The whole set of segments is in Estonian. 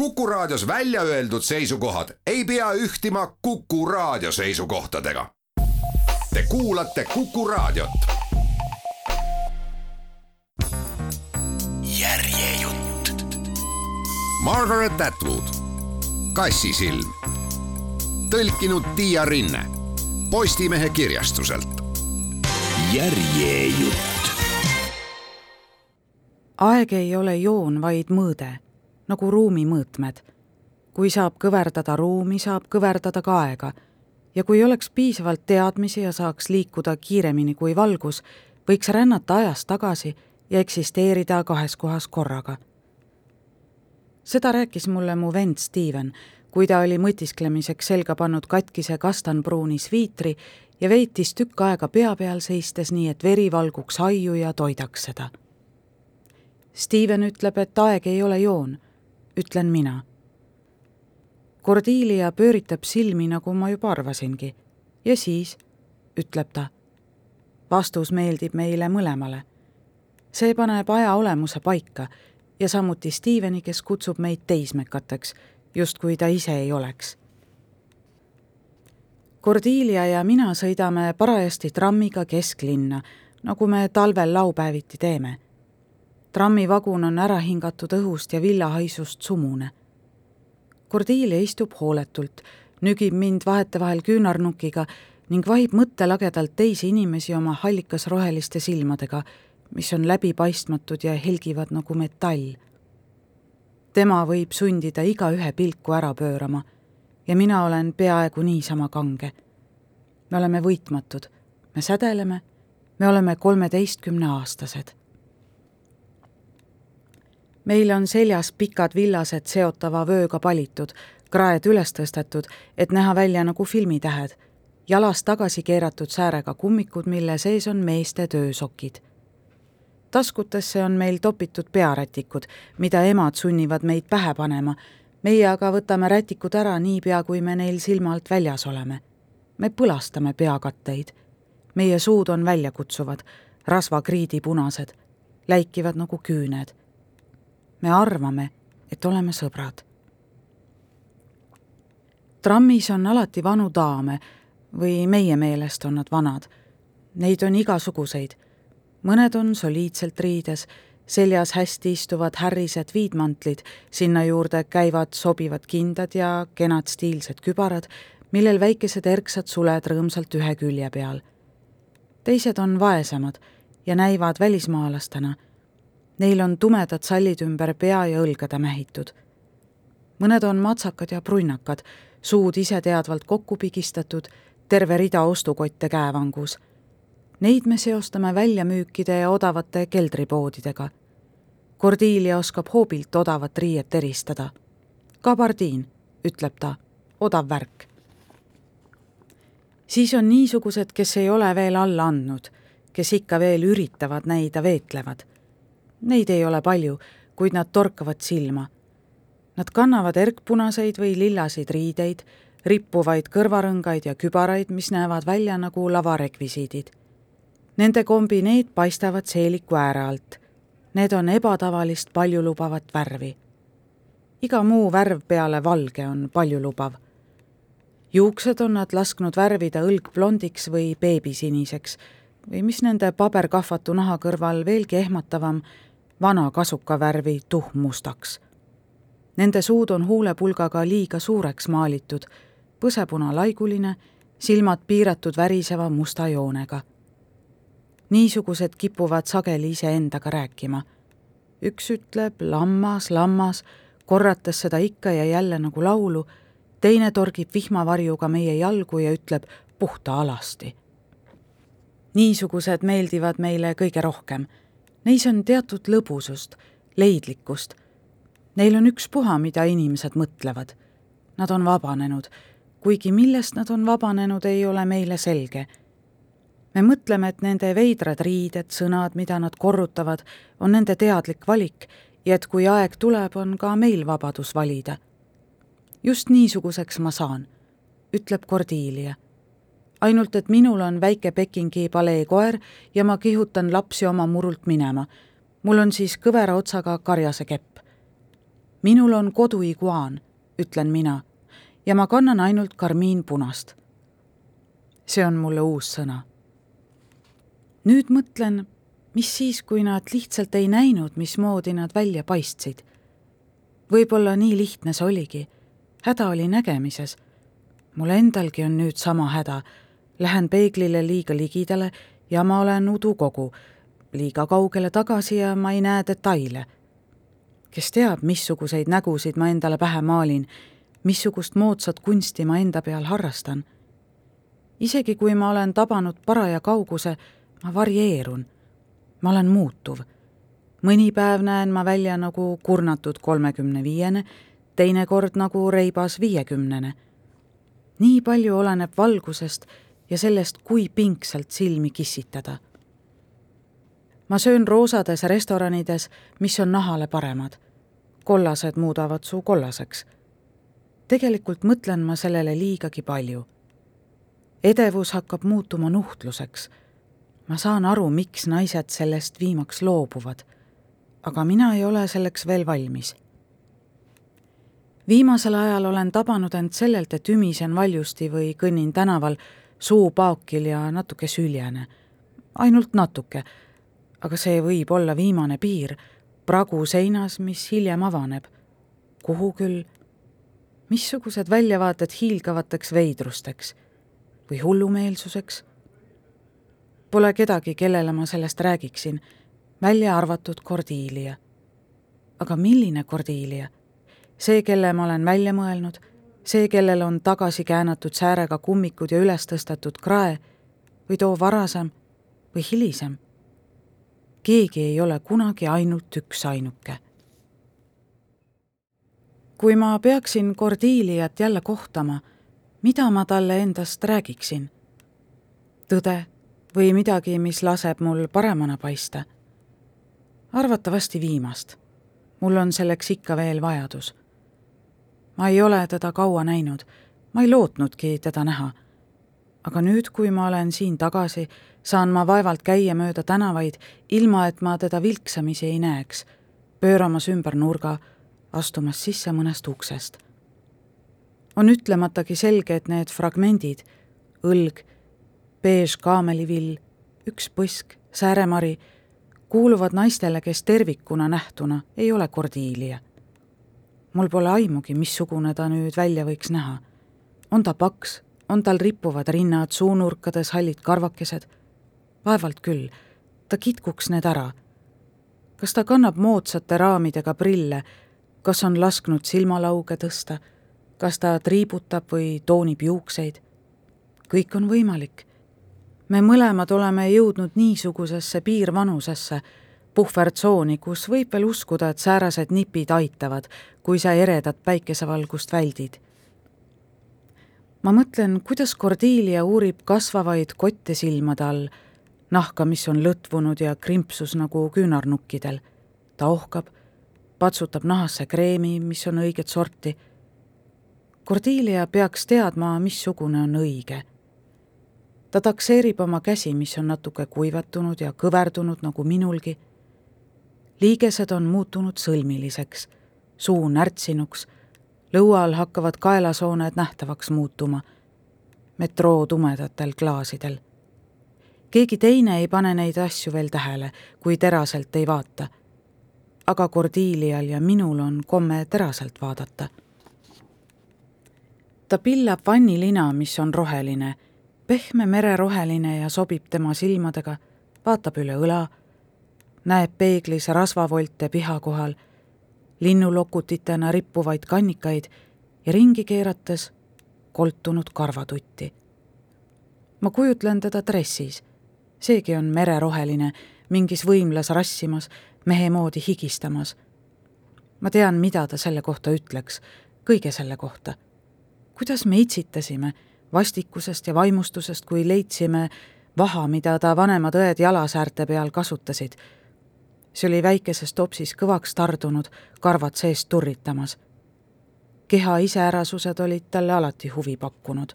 Kuku Raadios välja öeldud seisukohad ei pea ühtima Kuku Raadio seisukohtadega. Te kuulate Kuku Raadiot. järjejutt. Margaret Atwood, Kassisilm. tõlkinud Tiia Rinne Postimehe kirjastuselt. järjejutt. aeg ei ole joon, vaid mõõde nagu ruumi mõõtmed. kui saab kõverdada ruumi, saab kõverdada ka aega. ja kui oleks piisavalt teadmisi ja saaks liikuda kiiremini kui valgus, võiks rännata ajas tagasi ja eksisteerida kahes kohas korraga. seda rääkis mulle mu vend Steven, kui ta oli mõtisklemiseks selga pannud katkise kastanpruuni sviitri ja veetis tükk aega pea peal seistes nii, et veri valguks aiu ja toidaks seda. Steven ütleb, et aeg ei ole joon ütlen mina. Cordelia pööritab silmi, nagu ma juba arvasingi. ja siis, ütleb ta. vastus meeldib meile mõlemale. see paneb aja olemuse paika ja samuti Steveni, kes kutsub meid teismekateks, justkui ta ise ei oleks. Cordelia ja mina sõidame parajasti trammiga kesklinna, nagu me talvel laupäeviti teeme trammivagun on ära hingatud õhust ja villahaisust sumune. Cordelia istub hooletult, nügib mind vahetevahel küünarnukiga ning vahib mõttelagedalt teisi inimesi oma hallikas roheliste silmadega, mis on läbipaistmatud ja helgivad nagu metall. tema võib sundida igaühe pilku ära pöörama ja mina olen peaaegu niisama kange. me oleme võitmatud, me sädeleme, me oleme kolmeteistkümneaastased meil on seljas pikad villased seotava vööga palitud, kraed üles tõstetud, et näha välja nagu filmitähed, jalast tagasi keeratud säärega kummikud, mille sees on meeste töösokid. taskutesse on meil topitud pearätikud, mida emad sunnivad meid pähe panema, meie aga võtame rätikud ära niipea, kui me neil silma alt väljas oleme. me põlastame peakatteid. meie suud on väljakutsuvad, rasvakriidi punased, läikivad nagu küüned me arvame, et oleme sõbrad. trammis on alati vanu daame või meie meelest on nad vanad. Neid on igasuguseid. mõned on soliidselt riides, seljas hästi istuvad härrised viidmantlid, sinna juurde käivad sobivad kindad ja kenad stiilsed kübarad, millel väikesed erksad suled rõõmsalt ühe külje peal. teised on vaesemad ja näivad välismaalastena Neil on tumedad sallid ümber pea ja õlgade mähitud. mõned on matsakad ja prunnakad, suud iseteadvalt kokku pigistatud, terve rida ostukotte käevangus. Neid me seostame väljamüükide ja odavate keldripoodidega. Cordelia oskab hoobilt odavat riiet eristada. kabardiin, ütleb ta, odav värk. siis on niisugused, kes ei ole veel alla andnud, kes ikka veel üritavad näida veetlevad Neid ei ole palju, kuid nad torkavad silma. Nad kannavad erkpunaseid või lillaseid riideid, rippuvaid kõrvarõngaid ja kübaraid, mis näevad välja nagu lavarekvisiidid. Nende kombineed paistavad seeliku ääre alt. Need on ebatavalist paljulubavat värvi. iga muu värv peale valge on paljulubav. juuksed on nad lasknud värvida õlgblondiks või beebisiniseks või mis nende paberkahvatu naha kõrval veelgi ehmatavam, vana kasukavärvi tuhmmustaks. Nende suud on huulepulgaga liiga suureks maalitud, põsepuna laiguline, silmad piiratud väriseva musta joonega. niisugused kipuvad sageli iseendaga rääkima. üks ütleb lammas, lammas, korrates seda ikka ja jälle nagu laulu, teine torgib vihmavarjuga meie jalgu ja ütleb puhta alasti. niisugused meeldivad meile kõige rohkem Neis on teatud lõbusust, leidlikkust. Neil on ükspuha, mida inimesed mõtlevad. Nad on vabanenud, kuigi millest nad on vabanenud, ei ole meile selge. me mõtleme, et nende veidrad riided, sõnad, mida nad korrutavad, on nende teadlik valik ja et kui aeg tuleb, on ka meil vabadus valida. just niisuguseks ma saan, ütleb Cordelia ainult et minul on väike Pekingi paleekoer ja ma kihutan lapsi oma murult minema. mul on siis kõvera otsaga karjase kepp. minul on koduiguaan, ütlen mina, ja ma kannan ainult karmiinpunast. see on mulle uus sõna. nüüd mõtlen, mis siis, kui nad lihtsalt ei näinud, mismoodi nad välja paistsid. võib-olla nii lihtne see oligi. häda oli nägemises. mul endalgi on nüüd sama häda. Lähen peeglile liiga ligidale ja ma olen udukogu, liiga kaugele tagasi ja ma ei näe detaile kes teab, missuguseid nägusid ma endale pähe maalin, missugust moodsat kunsti ma enda peal harrastan. isegi kui ma olen tabanud paraja kauguse, ma varieerun. ma olen muutuv. mõni päev näen ma välja nagu kurnatud kolmekümne viiene, teinekord nagu reibas viiekümnene. nii palju oleneb valgusest ja sellest, kui pingsalt silmi kissitada ma söön roosades restoranides, mis on nahale paremad. kollased muudavad su kollaseks. tegelikult mõtlen ma sellele liigagi palju. edevus hakkab muutuma nuhtluseks. ma saan aru, miks naised sellest viimaks loobuvad. aga mina ei ole selleks veel valmis. viimasel ajal olen tabanud end sellelt, et ümisen valjusti või kõnnin tänaval suu paokil ja natuke süljene. ainult natuke aga see võib olla viimane piir pragu seinas, mis hiljem avaneb. kuhu küll? missugused väljavaated hiilgavateks veidrusteks või hullumeelsuseks? Pole kedagi, kellele ma sellest räägiksin, välja arvatud Cordelia. aga milline Cordelia? see, kelle ma olen välja mõelnud, see, kellel on tagasi käänatud säärega kummikud ja üles tõstetud krae või too varasem või hilisem keegi ei ole kunagi ainult üksainuke. kui ma peaksin Cordeliat jälle kohtama, mida ma talle endast räägiksin? tõde või midagi, mis laseb mul paremana paista? arvatavasti viimast. mul on selleks ikka veel vajadus. Ma ei ole teda kaua näinud, ma ei lootnudki teda näha. aga nüüd, kui ma olen siin tagasi, saan ma vaevalt käia mööda tänavaid, ilma et ma teda vilksamisi ei näeks, pööramas ümber nurga, astumas sisse mõnest uksest. on ütlematagi selge, et need fragmendid, õlg, beež kaamelivill, üks põsk, sääremari, kuuluvad naistele, kes tervikuna nähtuna ei ole Cordelia. Mul pole aimugi, missugune ta nüüd välja võiks näha. on ta paks, on tal rippuvad rinnad, suunurkades hallid karvakesed vaevalt küll, ta kitkuks need ära. kas ta kannab moodsate raamidega prille, kas on lasknud silmalauge tõsta, kas ta triibutab või toonib juukseid? kõik on võimalik. me mõlemad oleme jõudnud niisugusesse piirvanusesse, puhvertsooni, kus võib veel uskuda, et säärased nipid aitavad, kui sa eredat päikesevalgust väldid ma mõtlen, kuidas Cordelia uurib kasvavaid kotte silmade all nahka, mis on lõtvunud ja krimpsus nagu küünarnukkidel. ta ohkab, patsutab nahasse kreemi, mis on õiget sorti. Cordelia peaks teadma, missugune on õige. ta takseerib oma käsi, mis on natuke kuivatunud ja kõverdunud nagu minulgi. Liigesed on muutunud sõlmiliseks, suu närtsinuks, lõua all hakkavad kaelasooned nähtavaks muutuma metroo tumedatel klaasidel keegi teine ei pane neid asju veel tähele, kui teraselt ei vaata. aga Cordelial ja minul on komme teraselt vaadata. ta pillab vannilina, mis on roheline, pehme mereroheline ja sobib tema silmadega, vaatab üle õla, näeb peeglis rasvavolte piha kohal, linnulokutitena rippuvaid kannikaid ja ringi keerates koltunud karvatutti. ma kujutlen teda dressis seegi on mereroheline, mingis võimlas rassimas, mehe moodi higistamas. ma tean, mida ta selle kohta ütleks, kõige selle kohta. kuidas me itsitasime vastikusest ja vaimustusest, kui leidsime vaha, mida ta vanemad õed jalasäärte peal kasutasid. See oli väikeses topsis kõvaks tardunud, karvad seest turritamas. keha iseärasused olid talle alati huvi pakkunud.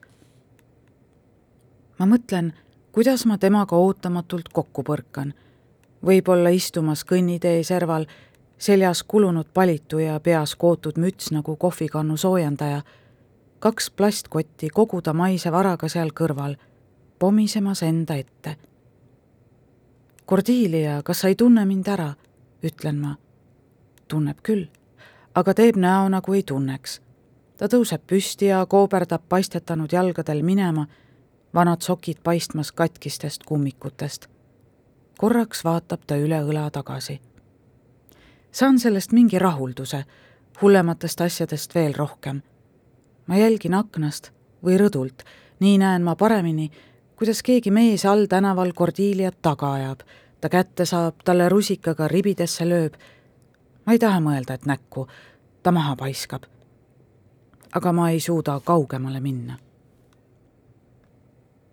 ma mõtlen kuidas ma temaga ootamatult kokku põrkan. võib-olla istumas kõnnitee serval, seljas kulunud palitu ja peas kootud müts nagu kohvikannu soojendaja, kaks plastkotti kogu ta maise varaga seal kõrval, pomisemas enda ette. Cordelia, kas sa ei tunne mind ära? ütlen ma. tunneb küll, aga teeb näo, nagu ei tunneks. ta tõuseb püsti ja kooberdab paistetanud jalgadel minema, vanad sokid paistmas katkistest kummikutest. korraks vaatab ta üle õla tagasi saan sellest mingi rahulduse, hullematest asjadest veel rohkem. ma jälgin aknast või rõdult, nii näen ma paremini, kuidas keegi mees all tänaval Cordeliat taga ajab, ta kätte saab, talle rusikaga ribidesse lööb. ma ei taha mõelda, et näkku, ta maha paiskab. aga ma ei suuda kaugemale minna.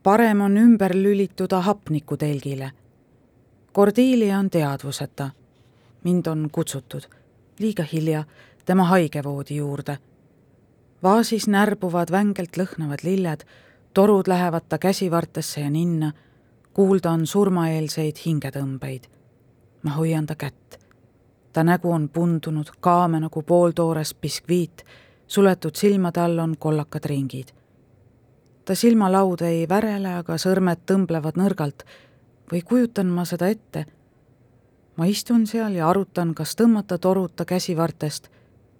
parem on ümber lülituda hapnikutelgile. Cordelia on teadvuseta mind on kutsutud, liiga hilja, tema haigevoodi juurde. vaasis närbuvad vängelt lõhnavad lilled, torud lähevad ta käsivartesse ja ninna, kuulda on surmaeelseid hingetõmbeid. ma hoian ta kätt. ta nägu on pundunud, kaame nagu pooltoores biskviit, suletud silmade all on kollakad ringid. ta silmalaud ei värele, aga sõrmed tõmblevad nõrgalt või kujutan ma seda ette ma istun seal ja arutan, kas tõmmata toruta käsivartest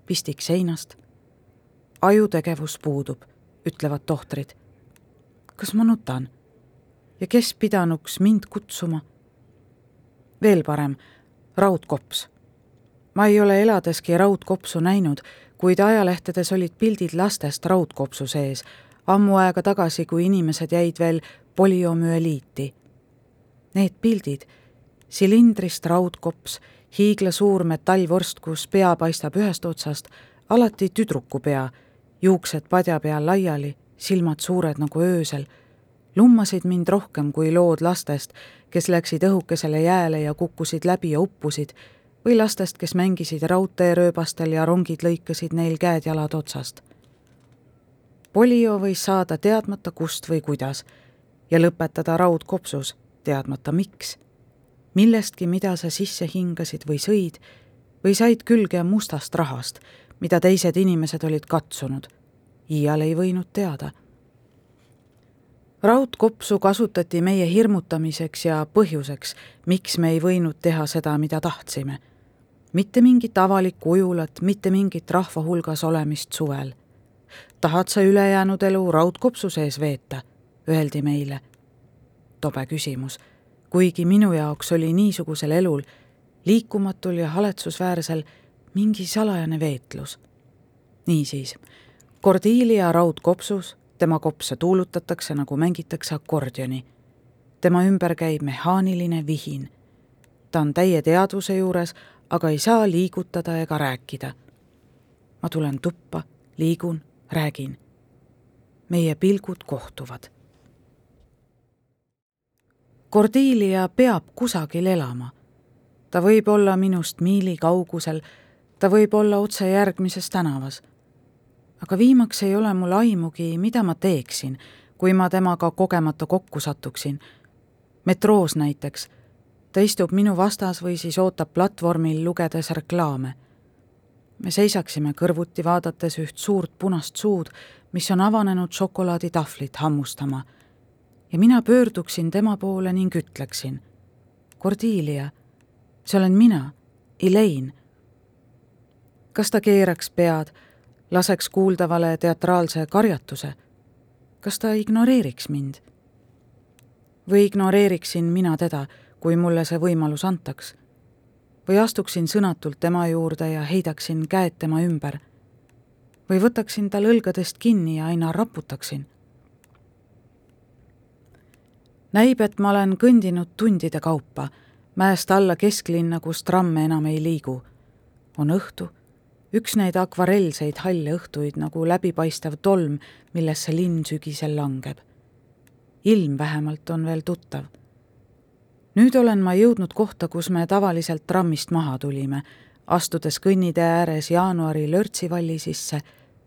pistik seinast. ajutegevus puudub, ütlevad tohtrid. Kas ma nutan? ja kes pidanuks mind kutsuma? veel parem, raudkops. ma ei ole eladeski raudkopsu näinud, kuid ajalehtedes olid pildid lastest raudkopsu sees, ammu aega tagasi, kui inimesed jäid veel poliomüeliiti. Need pildid silindrist raudkops, hiiglasuur metallvorst, kus pea paistab ühest otsast, alati tüdruku pea, juuksed padja peal laiali, silmad suured nagu öösel, lummasid mind rohkem kui lood lastest, kes läksid õhukesele jääle ja kukkusid läbi ja uppusid, või lastest, kes mängisid raudteerööbastel ja rongid lõikasid neil käed-jalad otsast. polio võis saada teadmata kust või kuidas ja lõpetada raudkopsus, teadmata miks millestki, mida sa sisse hingasid või sõid, või said külge mustast rahast, mida teised inimesed olid katsunud. Iial ei võinud teada. raudkopsu kasutati meie hirmutamiseks ja põhjuseks, miks me ei võinud teha seda, mida tahtsime. mitte mingit avalikku ujulat, mitte mingit rahva hulgas olemist suvel. tahad sa ülejäänud elu raudkopsu sees veeta, öeldi meile. tobe küsimus kuigi minu jaoks oli niisugusel elul, liikumatul ja haletsusväärsel, mingi salajane veetlus. niisiis, Cordelia raudkopsus, tema kopse tuulutatakse, nagu mängitakse akordioni. tema ümber käib mehaaniline vihin. ta on täie teadvuse juures, aga ei saa liigutada ega rääkida. ma tulen tuppa, liigun, räägin. meie pilgud kohtuvad Cordelia peab kusagil elama. ta võib olla minust miili kaugusel, ta võib olla otse järgmises tänavas. Aga viimaks ei ole mul aimugi, mida ma teeksin, kui ma temaga kogemata kokku satuksin. metroos näiteks. ta istub minu vastas või siis ootab platvormil, lugedes reklaame. me seisaksime kõrvuti, vaadates üht suurt punast suud, mis on avanenud šokolaaditahvlit hammustama ja mina pöörduksin tema poole ning ütleksin. Cordelia, see olen mina, Elaine. kas ta keeraks pead, laseks kuuldavale teatraalse karjatuse? kas ta ignoreeriks mind? või ignoreeriksin mina teda, kui mulle see võimalus antaks? või astuksin sõnatult tema juurde ja heidaksin käed tema ümber? või võtaksin tal õlgadest kinni ja aina raputaksin? näib, et ma olen kõndinud tundide kaupa mäest alla kesklinna, kus tramme enam ei liigu. on õhtu, üks neid akvarellseid halle õhtuid nagu läbipaistev tolm, millesse linn sügisel langeb. ilm vähemalt on veel tuttav. nüüd olen ma jõudnud kohta, kus me tavaliselt trammist maha tulime, astudes kõnnitee ääres jaanuari lörtsivalli sisse,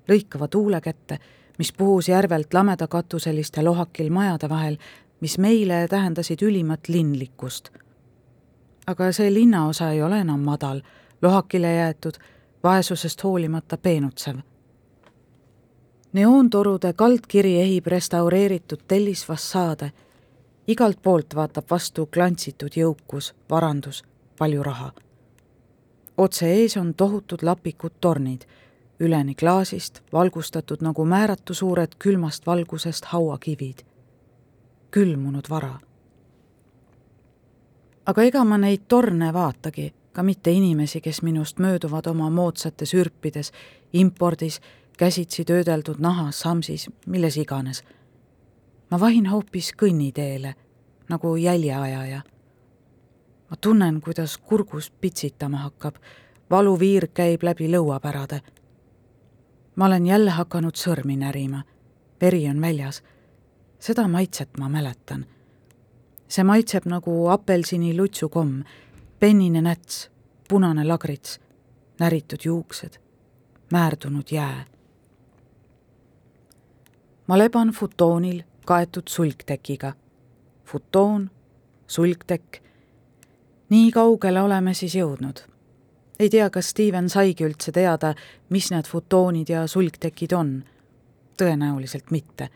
lõikava tuule kätte, mis puhus järvelt lamedakatuseliste lohakil majade vahel mis meile tähendasid ülimat linlikkust. aga see linnaosa ei ole enam madal, lohakile jäetud, vaesusest hoolimata peenutsev. neoontorude kaldkiri ehib restaureeritud tellisfassaade, igalt poolt vaatab vastu klantsitud jõukus, varandus, palju raha. otse ees on tohutud lapikud tornid, üleni klaasist, valgustatud nagu määratu suured külmast valgusest hauakivid. külmunud vara aga ega ma neid torne vaatagi, ka mitte inimesi, kes minust mööduvad oma moodsates ürpides, impordis, käsitsi töödeldud nahas, samsis, milles iganes. ma vahin hoopis kõnniteele, nagu jäljeajaja. ma tunnen, kuidas kurgus pitsitama hakkab, valuviir käib läbi lõuapärade. ma olen jälle hakanud sõrmi närima, veri on väljas. seda maitset ma mäletan see maitseb nagu apelsini lutsukomm, pennine näts, punane lagrits, näritud juuksed, määrdunud jää. ma leban futoonil kaetud sulgtekiga. futoon, sulgtekk. nii kaugele oleme siis jõudnud. ei tea, kas Steven saigi üldse teada, mis need futoonid ja sulgtekid on. tõenäoliselt mitte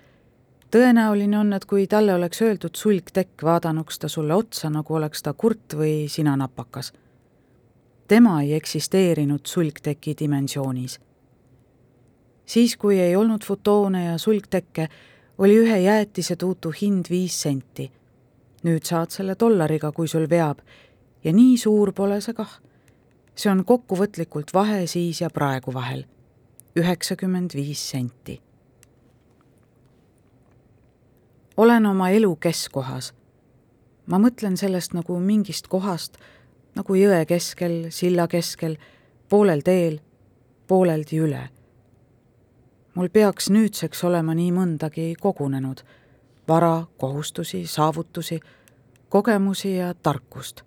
tõenäoline on, et kui talle oleks öeldud sulgtekk, vaadanuks ta sulle otsa, nagu oleks ta kurt või sina napakas. tema ei eksisteerinud sulgteki dimensioonis. siis, kui ei olnud fotoone ja sulgtekke, oli ühe jäätisetuutu hind viis senti. nüüd saad selle dollariga, kui sul veab, ja nii suur pole see kah. see on kokkuvõtlikult vahe siis ja praegu vahel, üheksakümmend viis senti olen oma elu keskkohas. ma mõtlen sellest nagu mingist kohast, nagu jõe keskel, silla keskel, poolel teel, pooleldi üle. mul peaks nüüdseks olema nii mõndagi kogunenud, vara, kohustusi, saavutusi, kogemusi ja tarkust.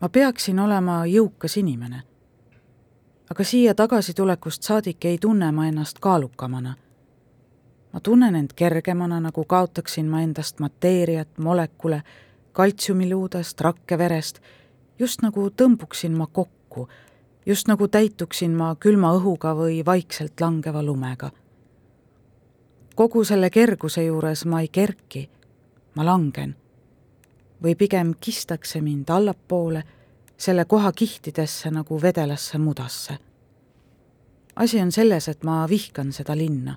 ma peaksin olema jõukas inimene. aga siia tagasitulekust saadik ei tunne ma ennast kaalukamana ma tunnen end kergemana, nagu kaotaksin ma endast mateeriat, molekule, kaltsiumiluudest, rakkeverest, just nagu tõmbuksin ma kokku, just nagu täituksin ma külma õhuga või vaikselt langeva lumega. kogu selle kerguse juures ma ei kerki, ma langen. või pigem kistakse mind allapoole, selle koha kihtidesse nagu vedelasse mudasse. asi on selles, et ma vihkan seda linna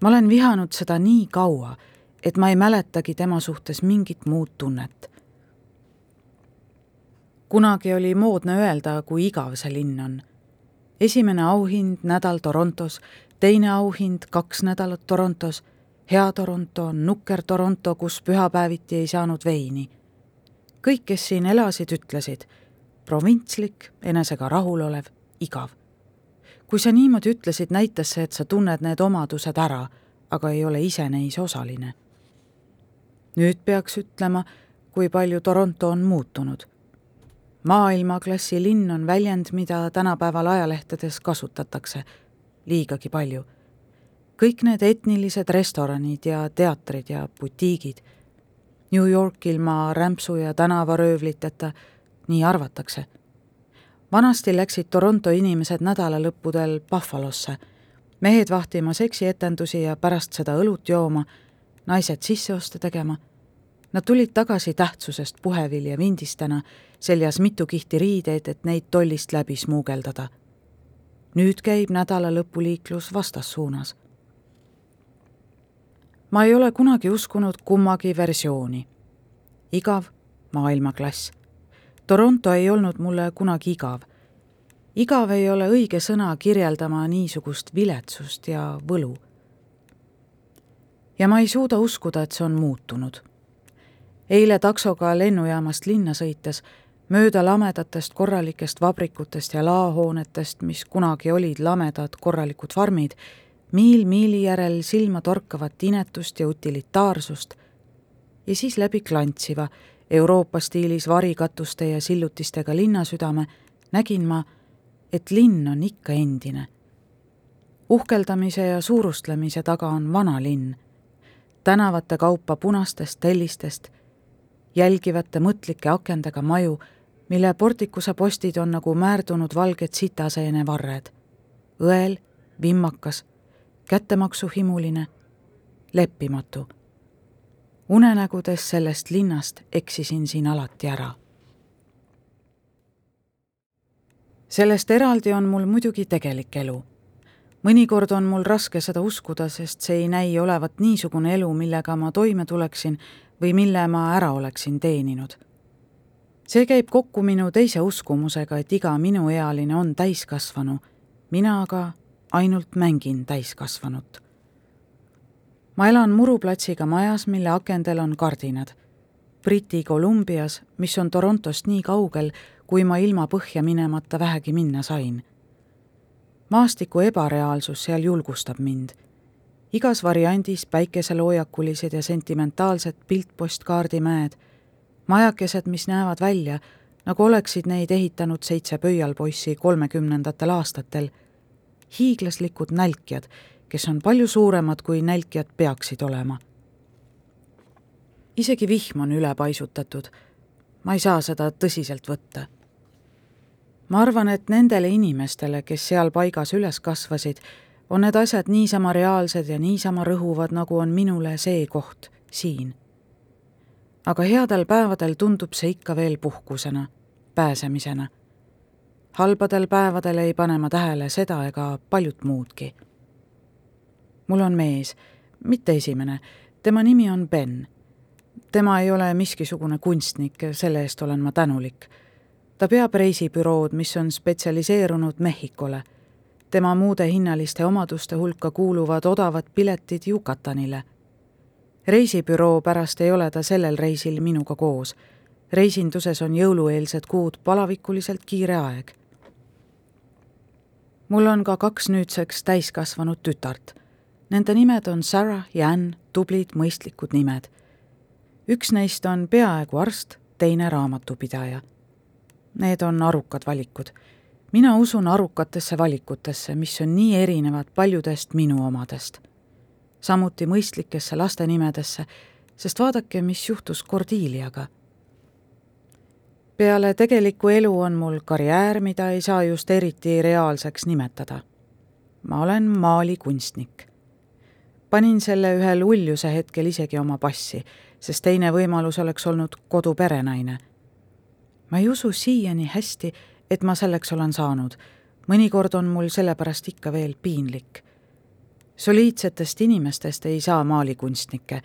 ma olen vihanud seda nii kaua, et ma ei mäletagi tema suhtes mingit muud tunnet. kunagi oli moodne öelda, kui igav see linn on. esimene auhind nädal Torontos, teine auhind kaks nädalat Torontos, hea Toronto, nukker Toronto, kus pühapäeviti ei saanud veini. kõik, kes siin elasid, ütlesid provintslik, enesega rahulolev, igav kui sa niimoodi ütlesid, näitas see, et sa tunned need omadused ära, aga ei ole ise neis osaline. nüüd peaks ütlema, kui palju Toronto on muutunud. maailmaklassi linn on väljend, mida tänapäeval ajalehtedes kasutatakse liigagi palju. kõik need etnilised restoranid ja teatrid ja butiigid, New York ilma rämpsu ja tänavaröövliteta, nii arvatakse vanasti läksid Toronto inimesed nädalalõppudel Buffalosse, mehed vahtima seksietendusi ja pärast seda õlut jooma, naised sisseoste tegema. Nad tulid tagasi tähtsusest puhevilja vindistena, seljas mitu kihti riideid, et neid tollist läbi smuugeldada. nüüd käib nädalalõpuliiklus vastassuunas. ma ei ole kunagi uskunud kummagi versiooni. igav maailmaklass Toronto ei olnud mulle kunagi igav. igav ei ole õige sõna kirjeldama niisugust viletsust ja võlu. ja ma ei suuda uskuda, et see on muutunud. eile taksoga lennujaamast linna sõites, mööda lamedatest korralikest vabrikutest ja laohoonetest, mis kunagi olid lamedad korralikud farmid, miil miili järel silma torkavat inetust ja utilitaarsust ja siis läbi klantsiva, Euroopa stiilis varikatuste ja sillutistega linnasüdame, nägin ma, et linn on ikka endine. uhkeldamise ja suurustlemise taga on vana linn, tänavate kaupa punastest tellistest, jälgivate mõtlike akendega maju, mille portikuse postid on nagu määrdunud valged sitaseene varred. õel, vimmakas, kättemaksuhimuline, leppimatu. Unenägudes sellest linnast eksisin siin alati ära. sellest eraldi on mul muidugi tegelik elu mõnikord on mul raske seda uskuda, sest see ei näi olevat niisugune elu, millega ma toime tuleksin või mille ma ära oleksin teeninud. see käib kokku minu teise uskumusega, et iga minuealine on täiskasvanu, mina aga ainult mängin täiskasvanut. Ma elan muruplatsiga majas, mille akendel on kardinad. Briti Kolumbias, mis on Torontost nii kaugel, kui ma ilma põhja minemata vähegi minna sain maastiku ebareaalsus seal julgustab mind. igas variandis päikeseloojakulised ja sentimentaalsed piltpostkaardimäed, majakesed, mis näevad välja, nagu oleksid neid ehitanud seitse pöialpoissi kolmekümnendatel aastatel, hiiglaslikud nälkjad, kes on palju suuremad, kui nälkjad peaksid olema. isegi vihm on ülepaisutatud. ma ei saa seda tõsiselt võtta ma arvan, et nendele inimestele, kes seal paigas üles kasvasid, on need asjad niisama reaalsed ja niisama rõhuvad, nagu on minule see koht siin. aga headel päevadel tundub see ikka veel puhkusena, pääsemisena. halbadel päevadel ei pane ma tähele seda ega paljut muudki. Mul on mees, mitte esimene, tema nimi on Ben. tema ei ole miskisugune kunstnik, selle eest olen ma tänulik ta peab reisibürood, mis on spetsialiseerunud Mehhikole. tema muude hinnaliste omaduste hulka kuuluvad odavad piletid Yucatanile. reisibüroo pärast ei ole ta sellel reisil minuga koos. reisinduses on jõulueelsed kuud palavikuliselt kiire aeg. mul on ka kaks nüüdseks täiskasvanud tütart. Nende nimed on Sarah ja Ann, tublid mõistlikud nimed. üks neist on peaaegu arst, teine raamatupidaja Need on arukad valikud. mina usun arukatesse valikutesse, mis on nii erinevad paljudest minu omadest. samuti mõistlikesse lastenimedesse, sest vaadake, mis juhtus Cordeliaga. peale tegelikku elu on mul karjäär, mida ei saa just eriti reaalseks nimetada. ma olen maalikunstnik. Panin selle ühel uljuse hetkel isegi oma passi, sest teine võimalus oleks olnud koduperenaine ma ei usu siiani hästi, et ma selleks olen saanud. mõnikord on mul sellepärast ikka veel piinlik. soliidsetest inimestest ei saa maalikunstnikke,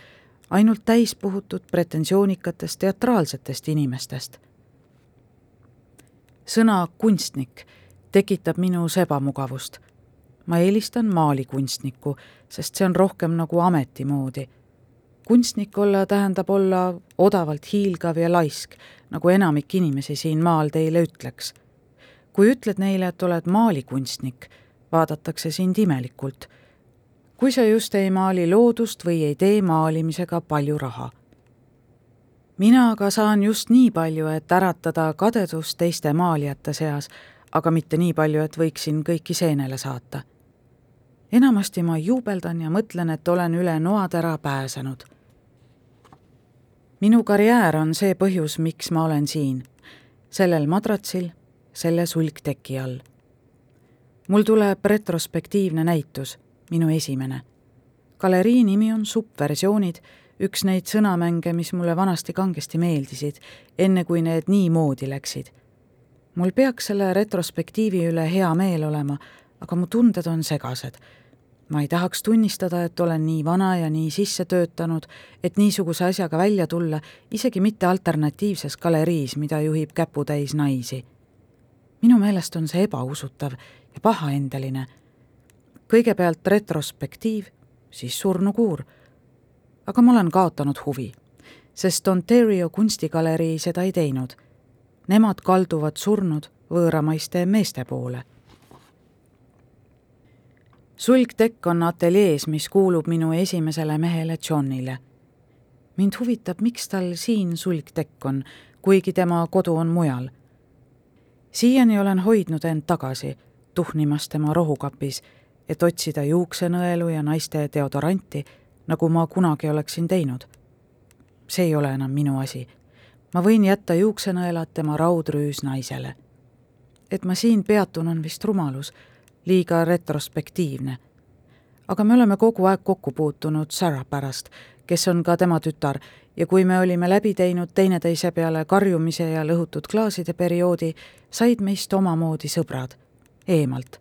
ainult täispuhutud pretensioonikatest teatraalsetest inimestest. sõna kunstnik tekitab minus ebamugavust. Ma eelistan maalikunstnikku, sest see on rohkem nagu ameti moodi kunstnik olla tähendab olla odavalt hiilgav ja laisk, nagu enamik inimesi siin maal teile ütleks. kui ütled neile, et oled maalikunstnik, vaadatakse sind imelikult. kui sa just ei maali loodust või ei tee maalimisega palju raha. mina aga saan just nii palju, et äratada kadedust teiste maalijate seas, aga mitte nii palju, et võiksin kõiki seenele saata enamasti ma juubeldan ja mõtlen, et olen üle noatera pääsenud minu karjäär on see põhjus, miks ma olen siin, sellel madratsil, selle sulgteki all. mul tuleb retrospektiivne näitus, minu esimene. galerii nimi on Subversioonid, üks neid sõnamänge, mis mulle vanasti kangesti meeldisid, enne kui need niimoodi läksid. mul peaks selle retrospektiivi üle hea meel olema, aga mu tunded on segased ma ei tahaks tunnistada, et olen nii vana ja nii sisse töötanud, et niisuguse asjaga välja tulla, isegi mitte alternatiivses galeriis, mida juhib käputäis naisi. minu meelest on see ebausutav ja pahaendeline. kõigepealt retrospektiiv, siis surnukuur. aga ma olen kaotanud huvi, sest Ontario kunstigalerii seda ei teinud. Nemad kalduvad surnud võõramaiste meeste poole sulgtekk on ateljees, mis kuulub minu esimesele mehele Johnile. mind huvitab, miks tal siin sulgtekk on, kuigi tema kodu on mujal. siiani olen hoidnud end tagasi, tuhnimast tema rohukapis, et otsida juuksenõelu ja naiste deodoranti, nagu ma kunagi oleksin teinud. see ei ole enam minu asi. ma võin jätta juuksenõelad tema raudrüüs naisele. et ma siin peatun, on vist rumalus, liiga retrospektiivne. aga me oleme kogu aeg kokku puutunud Sarah pärast, kes on ka tema tütar ja kui me olime läbi teinud teineteise peale karjumise ja lõhutud klaaside perioodi, said meist omamoodi sõbrad, eemalt,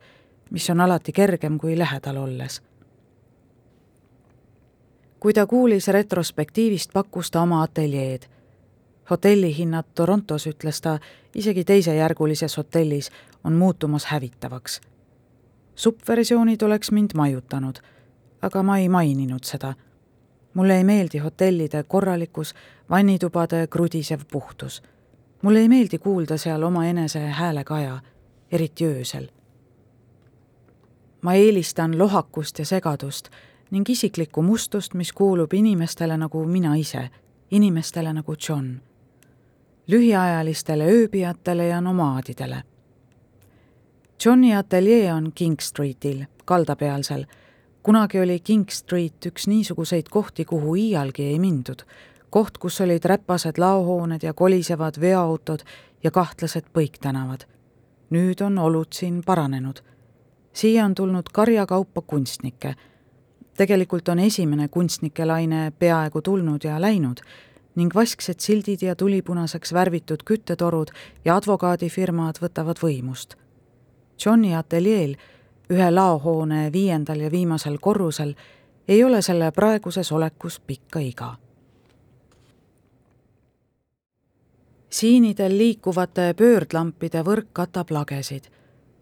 mis on alati kergem kui lähedal olles. kui ta kuulis retrospektiivist, pakkus ta oma ateljeed. hotellihinnad Torontos, ütles ta, isegi teisejärgulises hotellis on muutumas hävitavaks. Suppversioonid oleks mind majutanud, aga ma ei maininud seda mulle ei meeldi hotellide korralikkus, vannitubade krudisev puhtus. mulle ei meeldi kuulda seal omaenese häälekaja, eriti öösel. ma eelistan lohakust ja segadust ning isiklikku mustust, mis kuulub inimestele nagu mina ise, inimestele nagu John. lühiajalistele ööbijatele ja nomaadidele. Johni ateljee on King Streetil, kaldapealsel kunagi oli King Street üks niisuguseid kohti, kuhu iialgi ei mindud. koht, kus olid räpased laohooned ja kolisevad veoautod ja kahtlased põiktänavad. nüüd on olud siin paranenud. siia on tulnud karjakaupa kunstnikke. tegelikult on esimene kunstnike laine peaaegu tulnud ja läinud ning vasksed sildid ja tulipunaseks värvitud küttetorud ja advokaadifirmad võtavad võimust. Johni ateljeel ühe laohoone viiendal ja viimasel korrusel, ei ole selle praeguses olekus pikka iga. siinidel liikuvate pöördlampide võrk katab lagesid.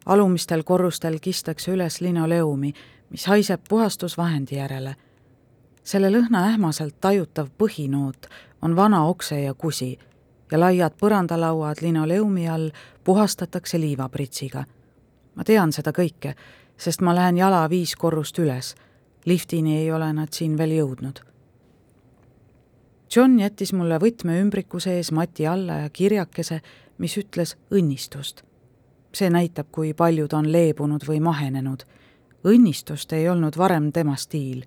alumistel korrustel kistakse üles linoleumi, mis haiseb puhastusvahendi järele. selle lõhna ähmaselt tajutav põhinoot on vana okse ja kusi ja laiad põrandalauad linoleumi all puhastatakse liivapritsiga ma tean seda kõike, sest ma lähen jala viis korrust üles. liftini ei ole nad siin veel jõudnud. John jättis mulle võtmeümbriku sees mati alla ja kirjakese, mis ütles õnnistust. see näitab, kui palju ta on leebunud või mahenenud. õnnistust ei olnud varem tema stiil.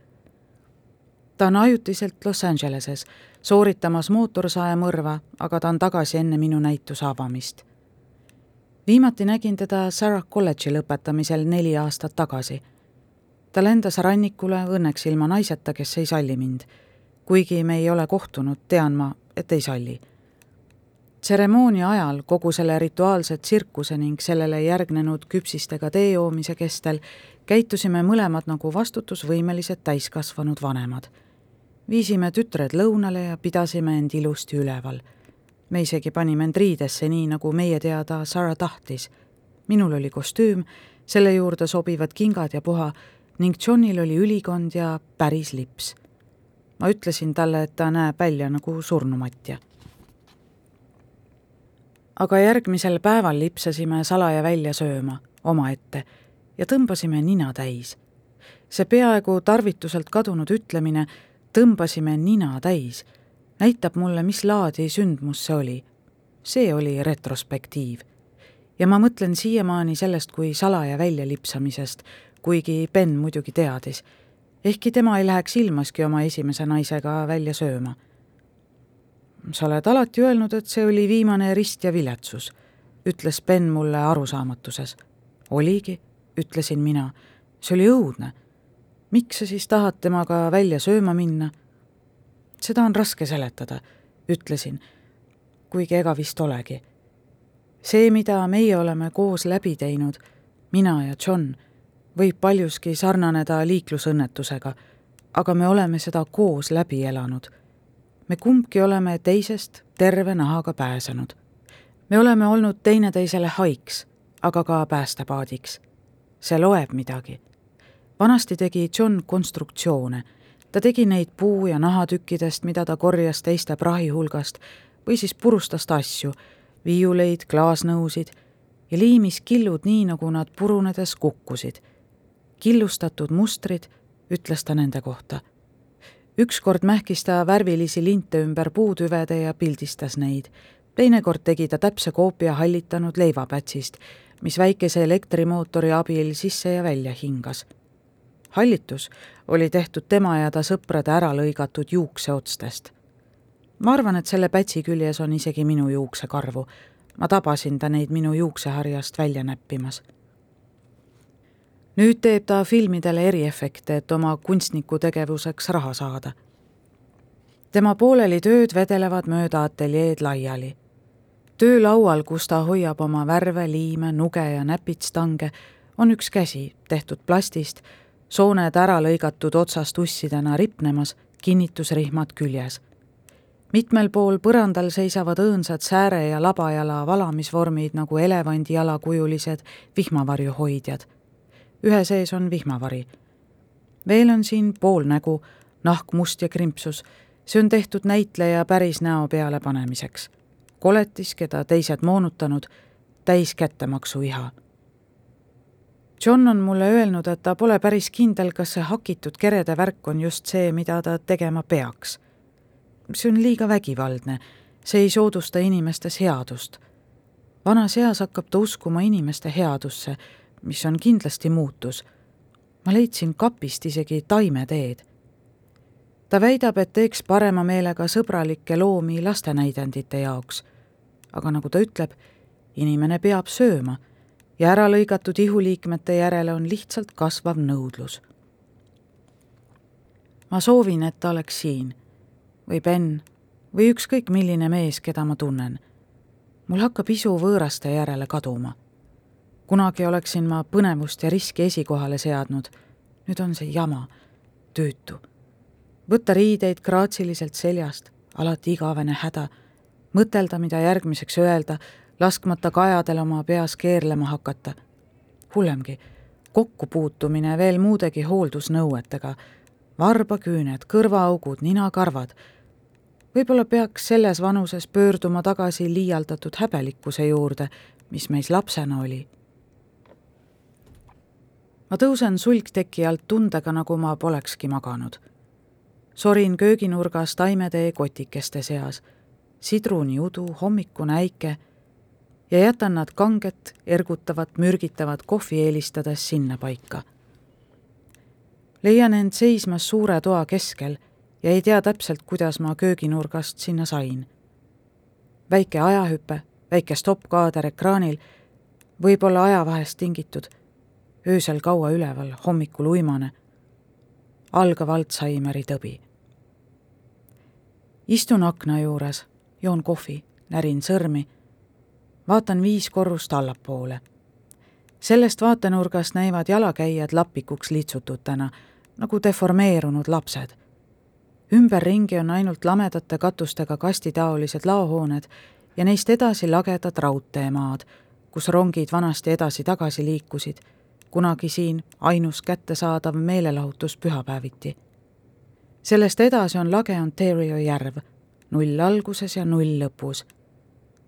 ta on ajutiselt Los Angeleses, sooritamas mootorsaemõrva, aga ta on tagasi enne minu näituse avamist viimati nägin teda Sarah kolledži lõpetamisel neli aastat tagasi. ta lendas rannikule õnneks ilma naiseta, kes ei salli mind. kuigi me ei ole kohtunud, tean ma, et ei salli. tseremoonia ajal kogu selle rituaalse tsirkuse ning sellele järgnenud küpsistega tee joomise kestel käitusime mõlemad nagu vastutusvõimelised täiskasvanud vanemad. viisime tütred lõunale ja pidasime end ilusti üleval me isegi panime end riidesse, nii nagu meie teada Sarah tahtis. minul oli kostüüm, selle juurde sobivad kingad ja puha ning Johnil oli ülikond ja päris lips. ma ütlesin talle, et ta näeb välja nagu surnumatja. aga järgmisel päeval lipsasime salaja välja sööma omaette ja tõmbasime nina täis. see peaaegu tarvituselt kadunud ütlemine tõmbasime nina täis näitab mulle, mis laadi sündmus see oli. see oli retrospektiiv. ja ma mõtlen siiamaani sellest kui salaja väljalipsamisest, kuigi Ben muidugi teadis. ehkki tema ei läheks ilmaski oma esimese naisega välja sööma. sa oled alati öelnud, et see oli viimane rist ja viletsus, ütles Ben mulle arusaamatuses. oligi, ütlesin mina, see oli õudne. miks sa siis tahad temaga välja sööma minna seda on raske seletada, ütlesin, kuigi ega vist olegi. see, mida meie oleme koos läbi teinud, mina ja John, võib paljuski sarnaneda liiklusõnnetusega, aga me oleme seda koos läbi elanud. me kumbki oleme teisest terve nahaga pääsenud. me oleme olnud teineteisele haiks, aga ka päästepaadiks. see loeb midagi. vanasti tegi John konstruktsioone ta tegi neid puu- ja nahatükkidest, mida ta korjas teiste prahi hulgast või siis purustas asju, viiuleid, klaasnõusid ja liimis killud nii, nagu nad purunedes kukkusid. killustatud mustrid, ütles ta nende kohta. ükskord mähkis ta värvilisi linte ümber puutüvede ja pildistas neid. teinekord tegi ta täpse koopia hallitanud leivapätsist, mis väikese elektrimootori abil sisse ja välja hingas hallitus oli tehtud tema ja ta sõprade ära lõigatud juukseotstest. ma arvan, et selle pätsi küljes on isegi minu juuksekarvu. ma tabasin ta neid minu juukseharjast välja näppimas. nüüd teeb ta filmidele eriefekte, et oma kunstniku tegevuseks raha saada. tema pooleli tööd vedelevad mööda ateljeed laiali töölaual, kus ta hoiab oma värve, liime, nuge ja näpitstange, on üks käsi, tehtud plastist, sooned ära lõigatud otsast ussidena ripnemas, kinnitusrihmad küljes. mitmel pool põrandal seisavad õõnsad sääre- ja labajala valamisvormid nagu elevandialakujulised vihmavarju hoidjad. ühe sees on vihmavari. veel on siin pool nägu, nahk must ja krimpsus, see on tehtud näitleja päris näo peale panemiseks koletis, keda teised moonutanud, täis kättemaksu iha. John on mulle öelnud, et ta pole päris kindel, kas see hakitud kerede värk on just see, mida ta tegema peaks. see on liiga vägivaldne, see ei soodusta inimestes headust. vanas eas hakkab ta uskuma inimeste headusse, mis on kindlasti muutus. ma leidsin kapist isegi taimeteed ta väidab, et teeks parema meelega sõbralikke loomi lastenäidendite jaoks. aga nagu ta ütleb, inimene peab sööma ja äralõigatud ihuliikmete järele on lihtsalt kasvav nõudlus. ma soovin, et ta oleks siin või Ben või ükskõik milline mees, keda ma tunnen. mul hakkab isu võõraste järele kaduma. kunagi oleksin ma põnevust ja riski esikohale seadnud, nüüd on see jama, tüütu võtta riideid graatsiliselt seljast, alati igavene häda, mõtelda, mida järgmiseks öelda, laskmata kajadel oma peas keerlema hakata. hullemgi, kokkupuutumine veel muudegi hooldusnõuetega, varbaküüned, kõrvaaugud, ninakarvad. võib-olla peaks selles vanuses pöörduma tagasi liialdatud häbelikkuse juurde, mis meis lapsena oli. ma tõusen sulgteki alt tundega, nagu ma polekski maganud sorin kööginurgas taimetee kotikeste seas, sidruniudu, hommikune äike ja jätan nad kanget, ergutavat, mürgitavat kohvi eelistades sinnapaika. leian end seismas suure toa keskel ja ei tea täpselt, kuidas ma kööginurgast sinna sain. väike ajahüpe, väike stopp-kaader ekraanil, võib-olla ajavahest tingitud, öösel kaua üleval, hommikul uimane algav Alžeimeri tõbi istun akna juures, joon kohvi, närin sõrmi, vaatan viis korrust allapoole. sellest vaatenurgast näivad jalakäijad lapikuks litsututena, nagu deformeerunud lapsed. ümberringi on ainult lamedate katustega kastitaolised laohooned ja neist edasi lagedad raudteemaad, kus rongid vanasti edasi-tagasi liikusid, kunagi siin ainus kättesaadav meelelahutus pühapäeviti sellest edasi on lage Ontario järv, null alguses ja null lõpus.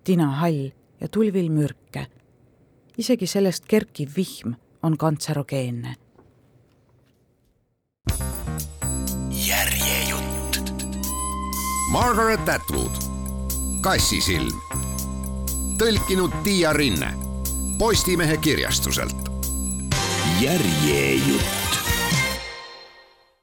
tinahall ja tulvil mürke. isegi sellest kerkiv vihm on kantserogeenne. järjejutt. Margaret Atwood, Kassisilm. tõlkinud Tiia Rinne Postimehe kirjastuselt. järjejutt